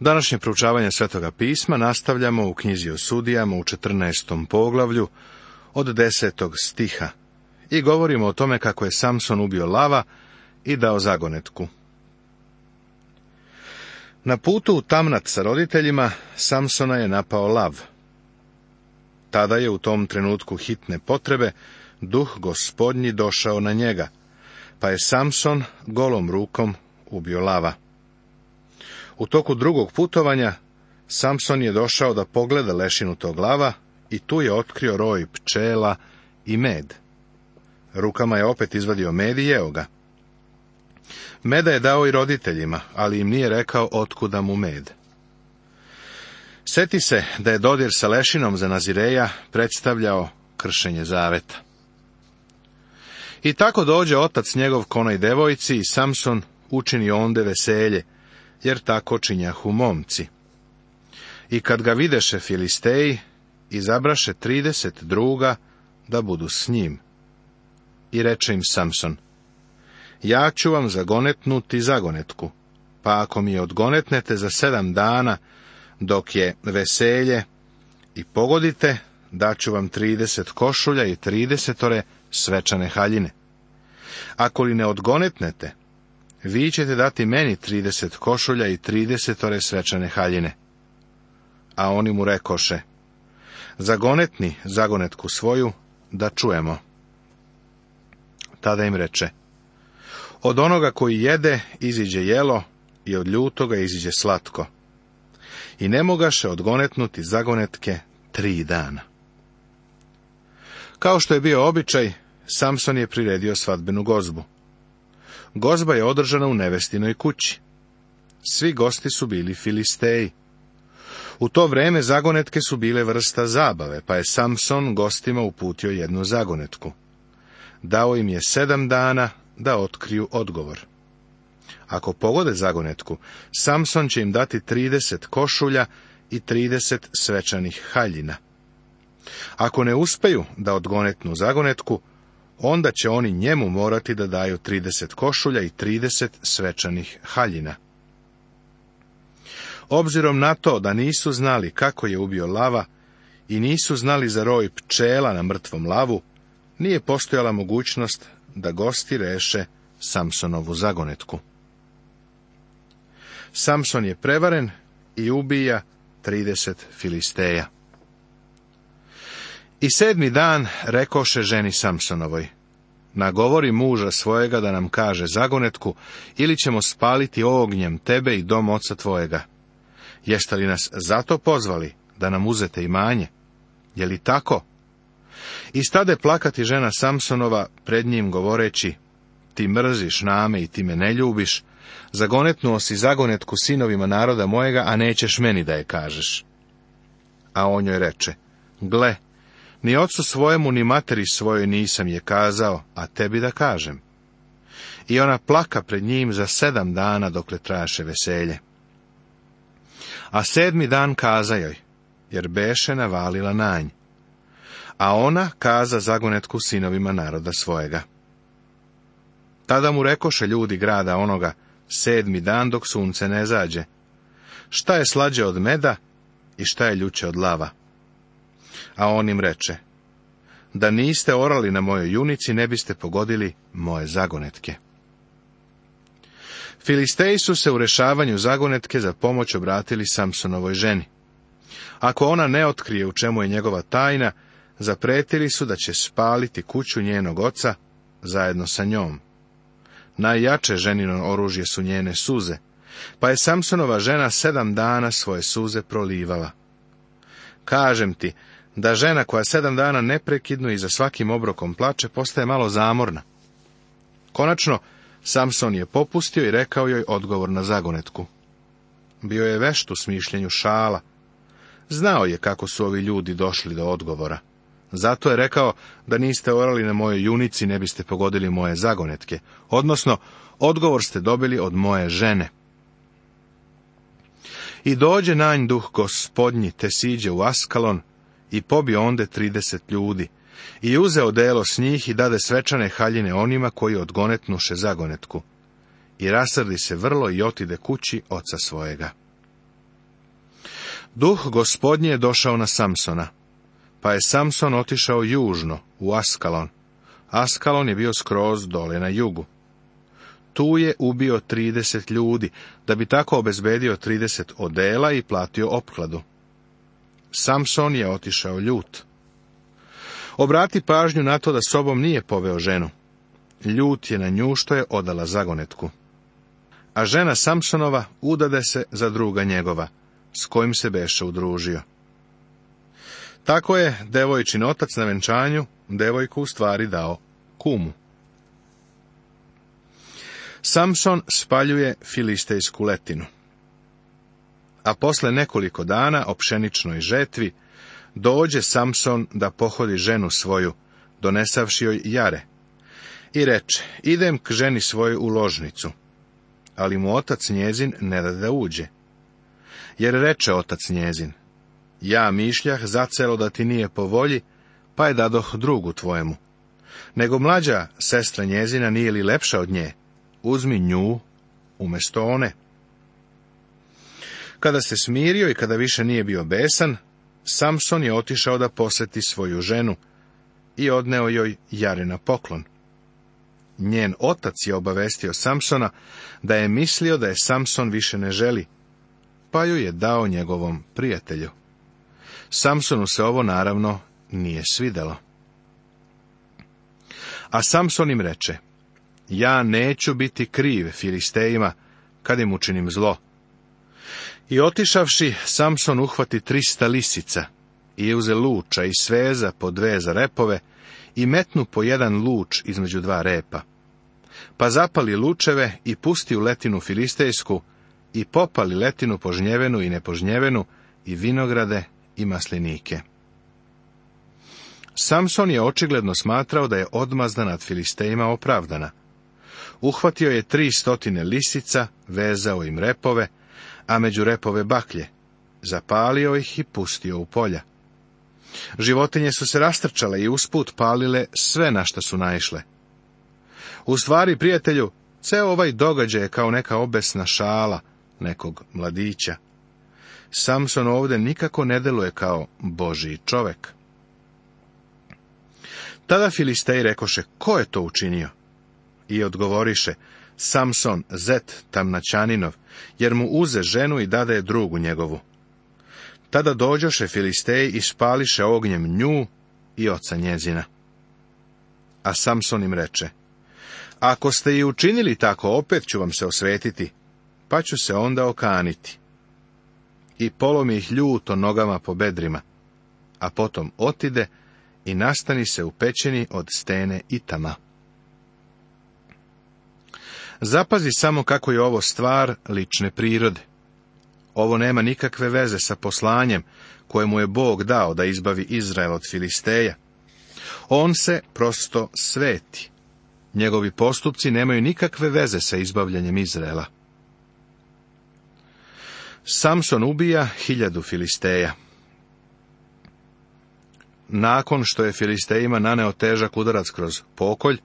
Današnje proučavanje Svetoga pisma nastavljamo u knjizi o sudijama u 14. poglavlju od 10. stiha i govorimo o tome kako je Samson ubio lava i dao zagonetku. Na putu u Tamnat sa roditeljima Samsona je napao lav. Tada je u tom trenutku hitne potrebe duh gospodnji došao na njega, pa je Samson golom rukom ubio lava. U toku drugog putovanja Samson je došao da pogleda lešinu tog glava i tu je otkrio roj pčela i med. Rukama je opet izvadio med i jeo ga. Meda je dao i roditeljima, ali im nije rekao otkuda mu med. Seti se da je dodir sa lešinom za Nazireja predstavljao kršenje zaveta. I tako dođe otac njegov konoj devojci i Samson učini onde veselje, jer tako činjahu momci. I kad ga videše Filisteji, izabraše trideset druga da budu s njim. I reče im Samson, ja ću vam zagonetnuti zagonetku, pa ako mi odgonetnete za sedam dana, dok je veselje, i pogodite, daću vam trideset košulja i tridesetore svečane haljine. Ako li ne odgonetnete, vi ćete dati meni trideset košulja i tridesetore svečane haljine. A oni mu rekoše, zagonetni zagonetku svoju, da čujemo. Tada im reče, od onoga koji jede iziđe jelo i od ljutoga iziđe slatko. I ne mogaše odgonetnuti zagonetke tri dana. Kao što je bio običaj, Samson je priredio svadbenu gozbu. Gozba je održana u nevestinoj kući. Svi gosti su bili filisteji. U to vreme zagonetke su bile vrsta zabave, pa je Samson gostima uputio jednu zagonetku. Dao im je sedam dana da otkriju odgovor. Ako pogode zagonetku, Samson će im dati 30 košulja i 30 svečanih haljina. Ako ne uspeju da odgonetnu zagonetku, onda će oni njemu morati da daju 30 košulja i 30 svečanih haljina. Obzirom na to da nisu znali kako je ubio lava i nisu znali za roj pčela na mrtvom lavu, nije postojala mogućnost da gosti reše Samsonovu zagonetku. Samson je prevaren i ubija 30 filisteja. I sedmi dan rekoše ženi Samsonovoj, nagovori muža svojega da nam kaže zagonetku, ili ćemo spaliti ognjem tebe i dom oca tvojega. Jeste li nas zato pozvali da nam uzete imanje? Je li tako? I stade plakati žena Samsonova pred njim govoreći, ti mrziš name i ti me ne ljubiš, zagonetnuo si zagonetku sinovima naroda mojega, a nećeš meni da je kažeš. A on joj reče, gle, ni ocu svojemu, ni materi svojoj nisam je kazao, a tebi da kažem. I ona plaka pred njim za sedam dana, dokle traše veselje. A sedmi dan kaza joj, jer beše navalila na nj. A ona kaza zagonetku sinovima naroda svojega. Tada mu rekoše ljudi grada onoga, sedmi dan dok sunce ne zađe. Šta je slađe od meda i šta je ljuče od lava? a on im reče, da niste orali na mojoj junici, ne biste pogodili moje zagonetke. Filisteji su se u rešavanju zagonetke za pomoć obratili Samsonovoj ženi. Ako ona ne otkrije u čemu je njegova tajna, zapretili su da će spaliti kuću njenog oca zajedno sa njom. Najjače ženino oružje su njene suze, pa je Samsonova žena sedam dana svoje suze prolivala. Kažem ti da žena koja sedam dana neprekidno i za svakim obrokom plače, postaje malo zamorna. Konačno, Samson je popustio i rekao joj odgovor na zagonetku. Bio je vešt u smišljenju šala. Znao je kako su ovi ljudi došli do odgovora. Zato je rekao da niste orali na mojoj junici, ne biste pogodili moje zagonetke. Odnosno, odgovor ste dobili od moje žene. I dođe nanj duh gospodnji, te siđe u Askalon, i pobio onde trideset ljudi. I uzeo delo s njih i dade svečane haljine onima koji odgonetnuše zagonetku. I rasrdi se vrlo i otide kući oca svojega. Duh gospodnje je došao na Samsona, pa je Samson otišao južno, u Askalon. Askalon je bio skroz dole na jugu. Tu je ubio trideset ljudi, da bi tako obezbedio trideset odela i platio opkladu. Samson je otišao ljut. Obrati pažnju na to da sobom nije poveo ženu. Ljut je na nju što je odala zagonetku. A žena Samsonova udade se za druga njegova, s kojim se beše udružio. Tako je devojčin otac na venčanju devojku u stvari dao kumu. Samson spaljuje filistejsku letinu a posle nekoliko dana o pšeničnoj žetvi, dođe Samson da pohodi ženu svoju, donesavši joj jare. I reče, idem k ženi svoju u ložnicu. Ali mu otac njezin ne da da uđe. Jer reče otac njezin, ja mišljah zacelo da ti nije po volji, pa je dadoh drugu tvojemu. Nego mlađa sestra njezina nije li lepša od nje, uzmi nju umjesto one. Kada se smirio i kada više nije bio besan, Samson je otišao da poseti svoju ženu i odneo joj na poklon. Njen otac je obavestio Samsona da je mislio da je Samson više ne želi, pa ju je dao njegovom prijatelju. Samsonu se ovo naravno nije svidelo. A Samson im reče, ja neću biti kriv Filistejima kad im učinim zlo, i otišavši, Samson uhvati trista lisica i uze luča i sveza po dve za repove i metnu po jedan luč između dva repa. Pa zapali lučeve i pusti u letinu filistejsku i popali letinu požnjevenu i nepožnjevenu i vinograde i maslinike. Samson je očigledno smatrao da je odmazda nad Filistejima opravdana. Uhvatio je tri stotine lisica, vezao im repove a među repove baklje. Zapalio ih i pustio u polja. Životinje su se rastrčale i usput palile sve na što su naišle. U stvari, prijatelju, ceo ovaj događaj je kao neka obesna šala nekog mladića. Samson ovde nikako ne deluje kao Božiji čovek. Tada Filistej rekoše, ko je to učinio? I odgovoriše, Samson, zet tamnaćaninov, jer mu uze ženu i dade drugu njegovu. Tada dođoše Filisteji i spališe ognjem nju i oca njezina. A Samson im reče, Ako ste i učinili tako, opet ću vam se osvetiti, pa ću se onda okaniti. I polomi ih ljuto nogama po bedrima, a potom otide i nastani se u od stene Itama. Zapazi samo kako je ovo stvar lične prirode. Ovo nema nikakve veze sa poslanjem kojemu je Bog dao da izbavi Izrael od Filisteja. On se prosto sveti. Njegovi postupci nemaju nikakve veze sa izbavljanjem Izraela. Samson ubija hiljadu Filisteja. Nakon što je Filistejima naneo težak udarac kroz pokolj,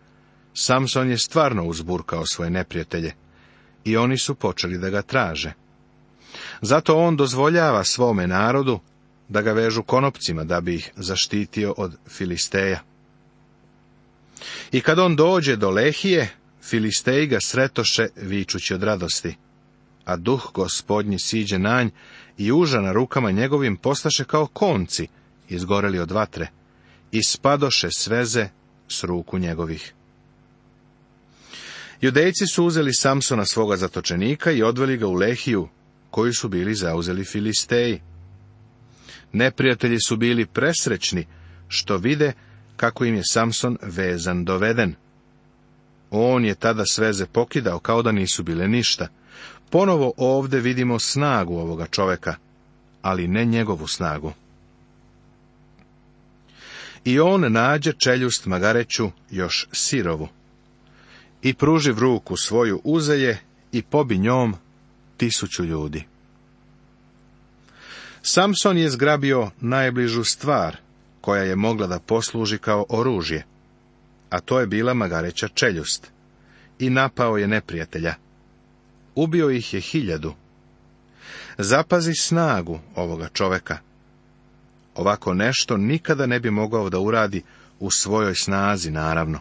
Samson je stvarno uzburkao svoje neprijatelje i oni su počeli da ga traže. Zato on dozvoljava svome narodu da ga vežu konopcima da bi ih zaštitio od Filisteja. I kad on dođe do Lehije, Filisteji ga sretoše vičući od radosti. A duh gospodnji siđe nj i uža na rukama njegovim postaše kao konci, izgoreli od vatre, i spadoše sveze s ruku njegovih. Judejci su uzeli Samsona svoga zatočenika i odveli ga u Lehiju, koju su bili zauzeli Filisteji. Neprijatelji su bili presrećni, što vide kako im je Samson vezan doveden. On je tada sveze pokidao kao da nisu bile ništa. Ponovo ovde vidimo snagu ovoga čoveka, ali ne njegovu snagu. I on nađe čeljust magareću još sirovu i pruživ ruku svoju uzeje i pobi njom tisuću ljudi. Samson je zgrabio najbližu stvar koja je mogla da posluži kao oružje, a to je bila magareća čeljust, i napao je neprijatelja. Ubio ih je hiljadu. Zapazi snagu ovoga čoveka. Ovako nešto nikada ne bi mogao da uradi u svojoj snazi, naravno.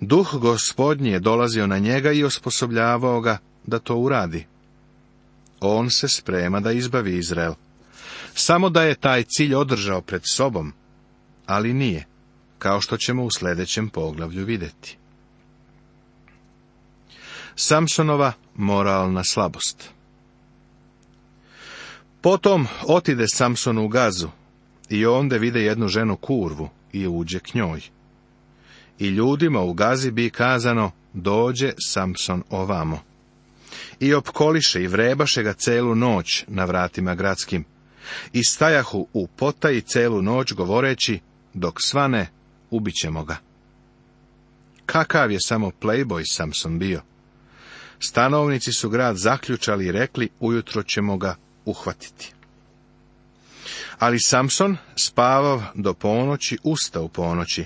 Duh gospodnji je dolazio na njega i osposobljavao ga da to uradi. On se sprema da izbavi Izrael. Samo da je taj cilj održao pred sobom, ali nije, kao što ćemo u sljedećem poglavlju vidjeti. Samsonova moralna slabost Potom otide Samson u gazu i onda vide jednu ženu kurvu i uđe k njoj i ljudima u Gazi bi kazano, dođe Samson ovamo. I opkoliše i vrebaše ga celu noć na vratima gradskim. I stajahu u potaji celu noć govoreći, dok svane, ubićemo ga. Kakav je samo playboy Samson bio. Stanovnici su grad zaključali i rekli, ujutro ćemo ga uhvatiti. Ali Samson spavao do ponoći, ustao u ponoći,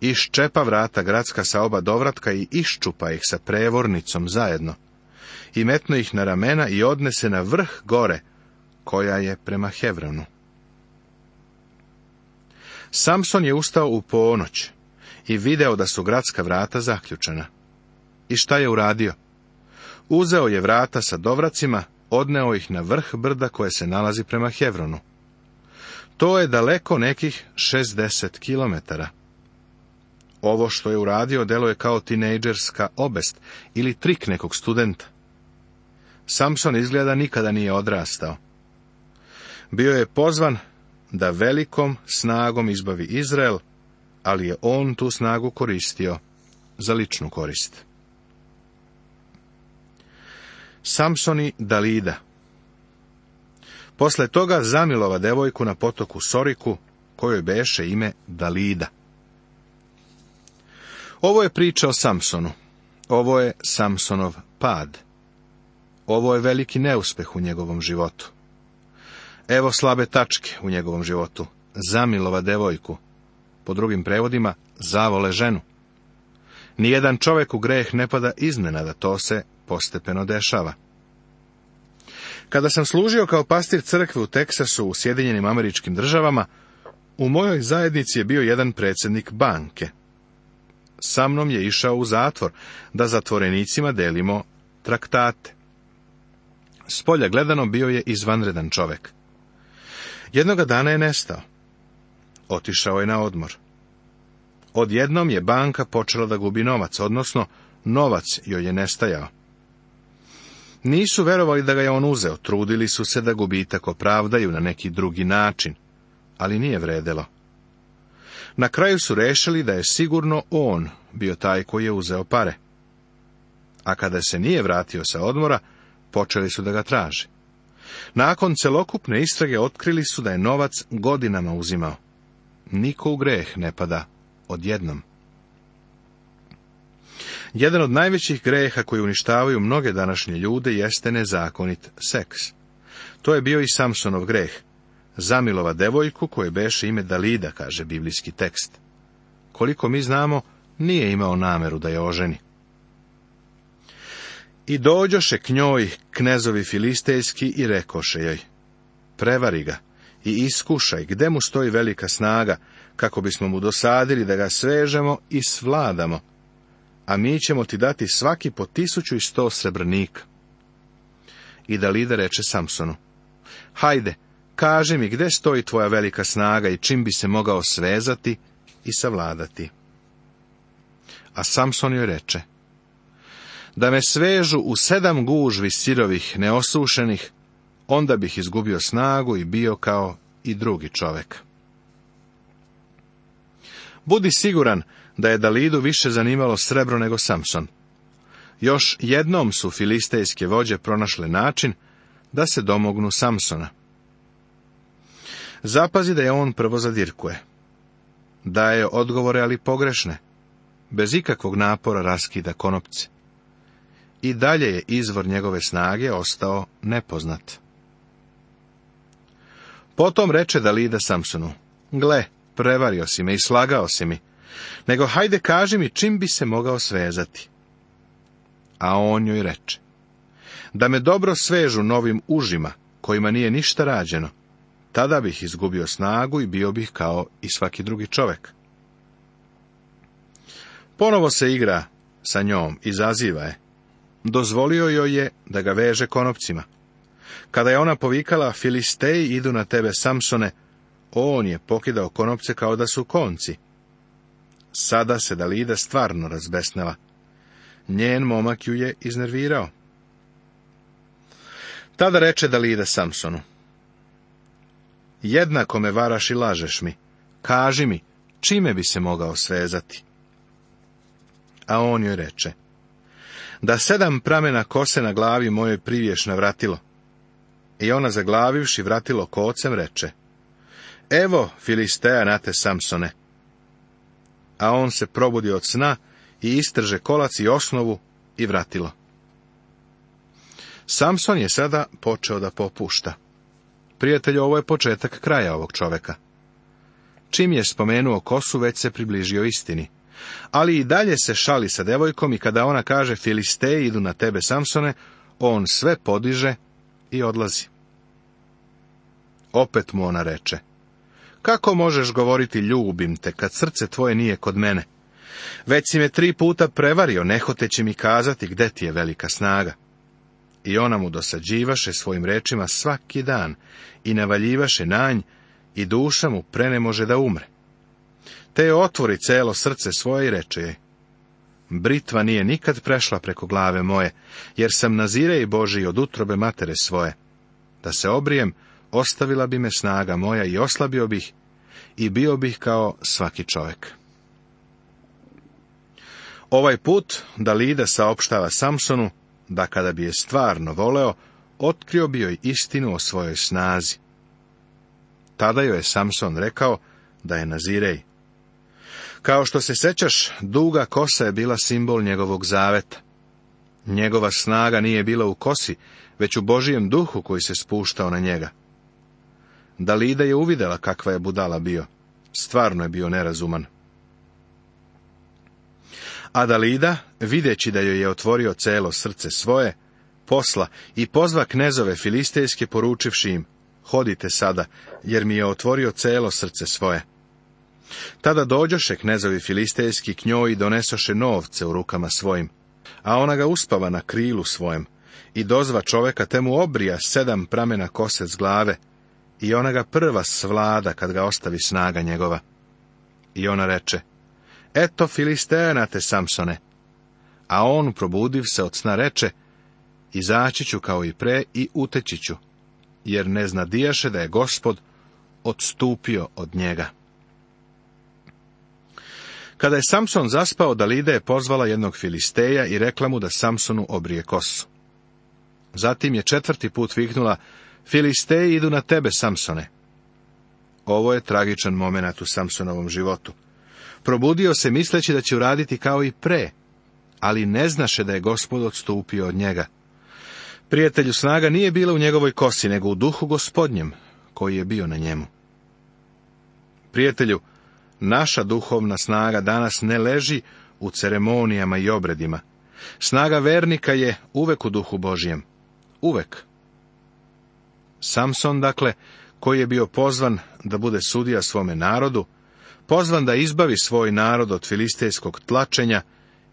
iščepa vrata gradska sa oba dovratka i iščupa ih sa prevornicom zajedno. I metno ih na ramena i odnese na vrh gore, koja je prema Hevronu. Samson je ustao u ponoć i video da su gradska vrata zaključena. I šta je uradio? Uzeo je vrata sa dovracima, odneo ih na vrh brda koje se nalazi prema Hevronu. To je daleko nekih 60 kilometara. Ovo što je uradio je kao tinejdžerska obest ili trik nekog studenta. Samson izgleda nikada nije odrastao. Bio je pozvan da velikom snagom izbavi Izrael, ali je on tu snagu koristio za ličnu korist. Samsoni Dalida Posle toga zamilova devojku na potoku Soriku, kojoj beše ime Dalida. Ovo je priča o Samsonu. Ovo je Samsonov pad. Ovo je veliki neuspeh u njegovom životu. Evo slabe tačke u njegovom životu. Zamilova devojku. Po drugim prevodima, zavole ženu. Nijedan čovjek u greh ne pada iznenada, to se postepeno dešava. Kada sam služio kao pastir crkve u Teksasu u Sjedinjenim američkim državama, u mojoj zajednici je bio jedan predsjednik banke – sa mnom je išao u zatvor, da zatvorenicima delimo traktate. Spolja gledano bio je izvanredan čovek. Jednoga dana je nestao. Otišao je na odmor. Odjednom je banka počela da gubi novac, odnosno novac joj je nestajao. Nisu verovali da ga je on uzeo, trudili su se da gubitak opravdaju na neki drugi način, ali nije vredelo. Na kraju su rešili da je sigurno on bio taj koji je uzeo pare. A kada se nije vratio sa odmora, počeli su da ga traži. Nakon celokupne istrage otkrili su da je novac godinama uzimao. Niko u greh ne pada odjednom. Jedan od najvećih greha koji uništavaju mnoge današnje ljude jeste nezakonit seks. To je bio i Samsonov greh zamilova devojku koje beše ime Dalida, kaže biblijski tekst. Koliko mi znamo, nije imao nameru da je oženi. I dođoše k njoj knezovi filistejski i rekoše joj, prevari ga i iskušaj gde mu stoji velika snaga, kako bismo mu dosadili da ga svežemo i svladamo, a mi ćemo ti dati svaki po tisuću i sto srebrnika. I Dalida reče Samsonu, hajde, Kaži mi gdje stoji tvoja velika snaga i čim bi se mogao svezati i savladati. A Samson joj reče, da me svežu u sedam gužvi sirovih neosušenih, onda bih izgubio snagu i bio kao i drugi čovek. Budi siguran da je Dalidu više zanimalo srebro nego Samson. Još jednom su filistejske vođe pronašle način da se domognu Samsona zapazi da je on prvo zadirkuje. Daje odgovore, ali pogrešne. Bez ikakvog napora raskida konopce. I dalje je izvor njegove snage ostao nepoznat. Potom reče Dalida Samsonu, gle, prevario si me i slagao si mi, nego hajde kaži mi čim bi se mogao svezati. A on joj reče, da me dobro svežu novim užima, kojima nije ništa rađeno, tada bih izgubio snagu i bio bih kao i svaki drugi čovjek. Ponovo se igra sa njom, izaziva je. Dozvolio joj je da ga veže konopcima. Kada je ona povikala, Filisteji idu na tebe, Samsone, on je pokidao konopce kao da su konci. Sada se Dalida stvarno razbesnela. Njen momak ju je iznervirao. Tada reče Dalida Samsonu, jednako me varaš i lažeš mi. Kaži mi, čime bi se mogao svezati? A on joj reče, da sedam pramena kose na glavi mojoj privješ vratilo. I ona zaglavivši vratilo kocem reče, evo Filisteja na te Samsone. A on se probudi od sna i istrže kolac i osnovu i vratilo. Samson je sada počeo da popušta. Prijatelje ovo je početak kraja ovog čoveka. Čim je spomenuo kosu, već se približio istini. Ali i dalje se šali sa devojkom i kada ona kaže Filisteji idu na tebe, Samsone, on sve podiže i odlazi. Opet mu ona reče, kako možeš govoriti ljubim te, kad srce tvoje nije kod mene? Već si me tri puta prevario, nehoteći mi kazati gde ti je velika snaga. I ona mu dosađivaše svojim rečima svaki dan i navaljivaše nj i duša mu prene može da umre. Te je otvori celo srce svoje i reče Britva nije nikad prešla preko glave moje, jer sam nazire i Boži od utrobe matere svoje. Da se obrijem, ostavila bi me snaga moja i oslabio bih i bio bih kao svaki čovjek. Ovaj put Dalida saopštava Samsonu da kada bi je stvarno voleo, otkrio bi joj istinu o svojoj snazi. Tada joj je Samson rekao da je nazirej. Kao što se sećaš, duga kosa je bila simbol njegovog zaveta. Njegova snaga nije bila u kosi, već u Božijem duhu koji se spuštao na njega. Dalida je uvidela kakva je budala bio. Stvarno je bio nerazuman. Adalida, videći da joj je otvorio celo srce svoje, posla i pozva knezove filistejske poručivši im, hodite sada, jer mi je otvorio celo srce svoje. Tada dođoše knezovi filistejski k njoj i donesoše novce u rukama svojim, a ona ga uspava na krilu svojem, i dozva čoveka temu obrija sedam pramena kose s glave, i ona ga prva svlada kad ga ostavi snaga njegova. I ona reče, Eto na te, Samsone. A on, probudiv se od sna, reče, izaći ću kao i pre i uteći ću, jer ne zna znadijaše da je gospod odstupio od njega. Kada je Samson zaspao, Dalida je pozvala jednog Filisteja i rekla mu da Samsonu obrije kosu. Zatim je četvrti put viknula, Filisteji idu na tebe, Samsone. Ovo je tragičan moment u Samsonovom životu. Probudio se misleći da će uraditi kao i pre, ali ne znaše da je gospod odstupio od njega. Prijatelju snaga nije bila u njegovoj kosi, nego u duhu gospodnjem, koji je bio na njemu. Prijatelju, naša duhovna snaga danas ne leži u ceremonijama i obredima. Snaga vernika je uvek u duhu Božijem. Uvek. Samson, dakle, koji je bio pozvan da bude sudija svome narodu, pozvan da izbavi svoj narod od filistejskog tlačenja,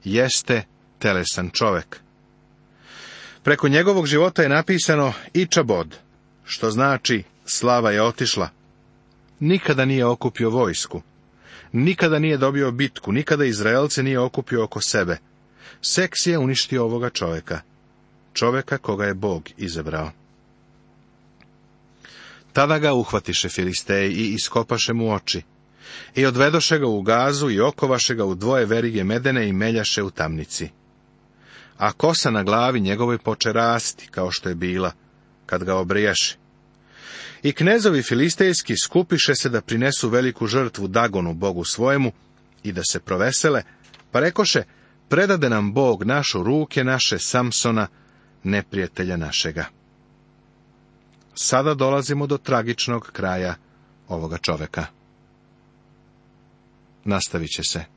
jeste telesan čovek. Preko njegovog života je napisano Ičabod, što znači slava je otišla. Nikada nije okupio vojsku, nikada nije dobio bitku, nikada Izraelce nije okupio oko sebe. Seks je uništio ovoga čoveka, čoveka koga je Bog izabrao. Tada ga uhvatiše Filisteji i iskopaše mu oči i odvedoše ga u gazu i okovaše ga u dvoje verige medene i meljaše u tamnici. A kosa na glavi njegovoj poče rasti, kao što je bila, kad ga obrijaše. I knezovi filistejski skupiše se da prinesu veliku žrtvu Dagonu, bogu svojemu, i da se provesele, pa rekoše, predade nam Bog našu ruke naše Samsona, neprijatelja našega. Sada dolazimo do tragičnog kraja ovoga čoveka nastavit će se.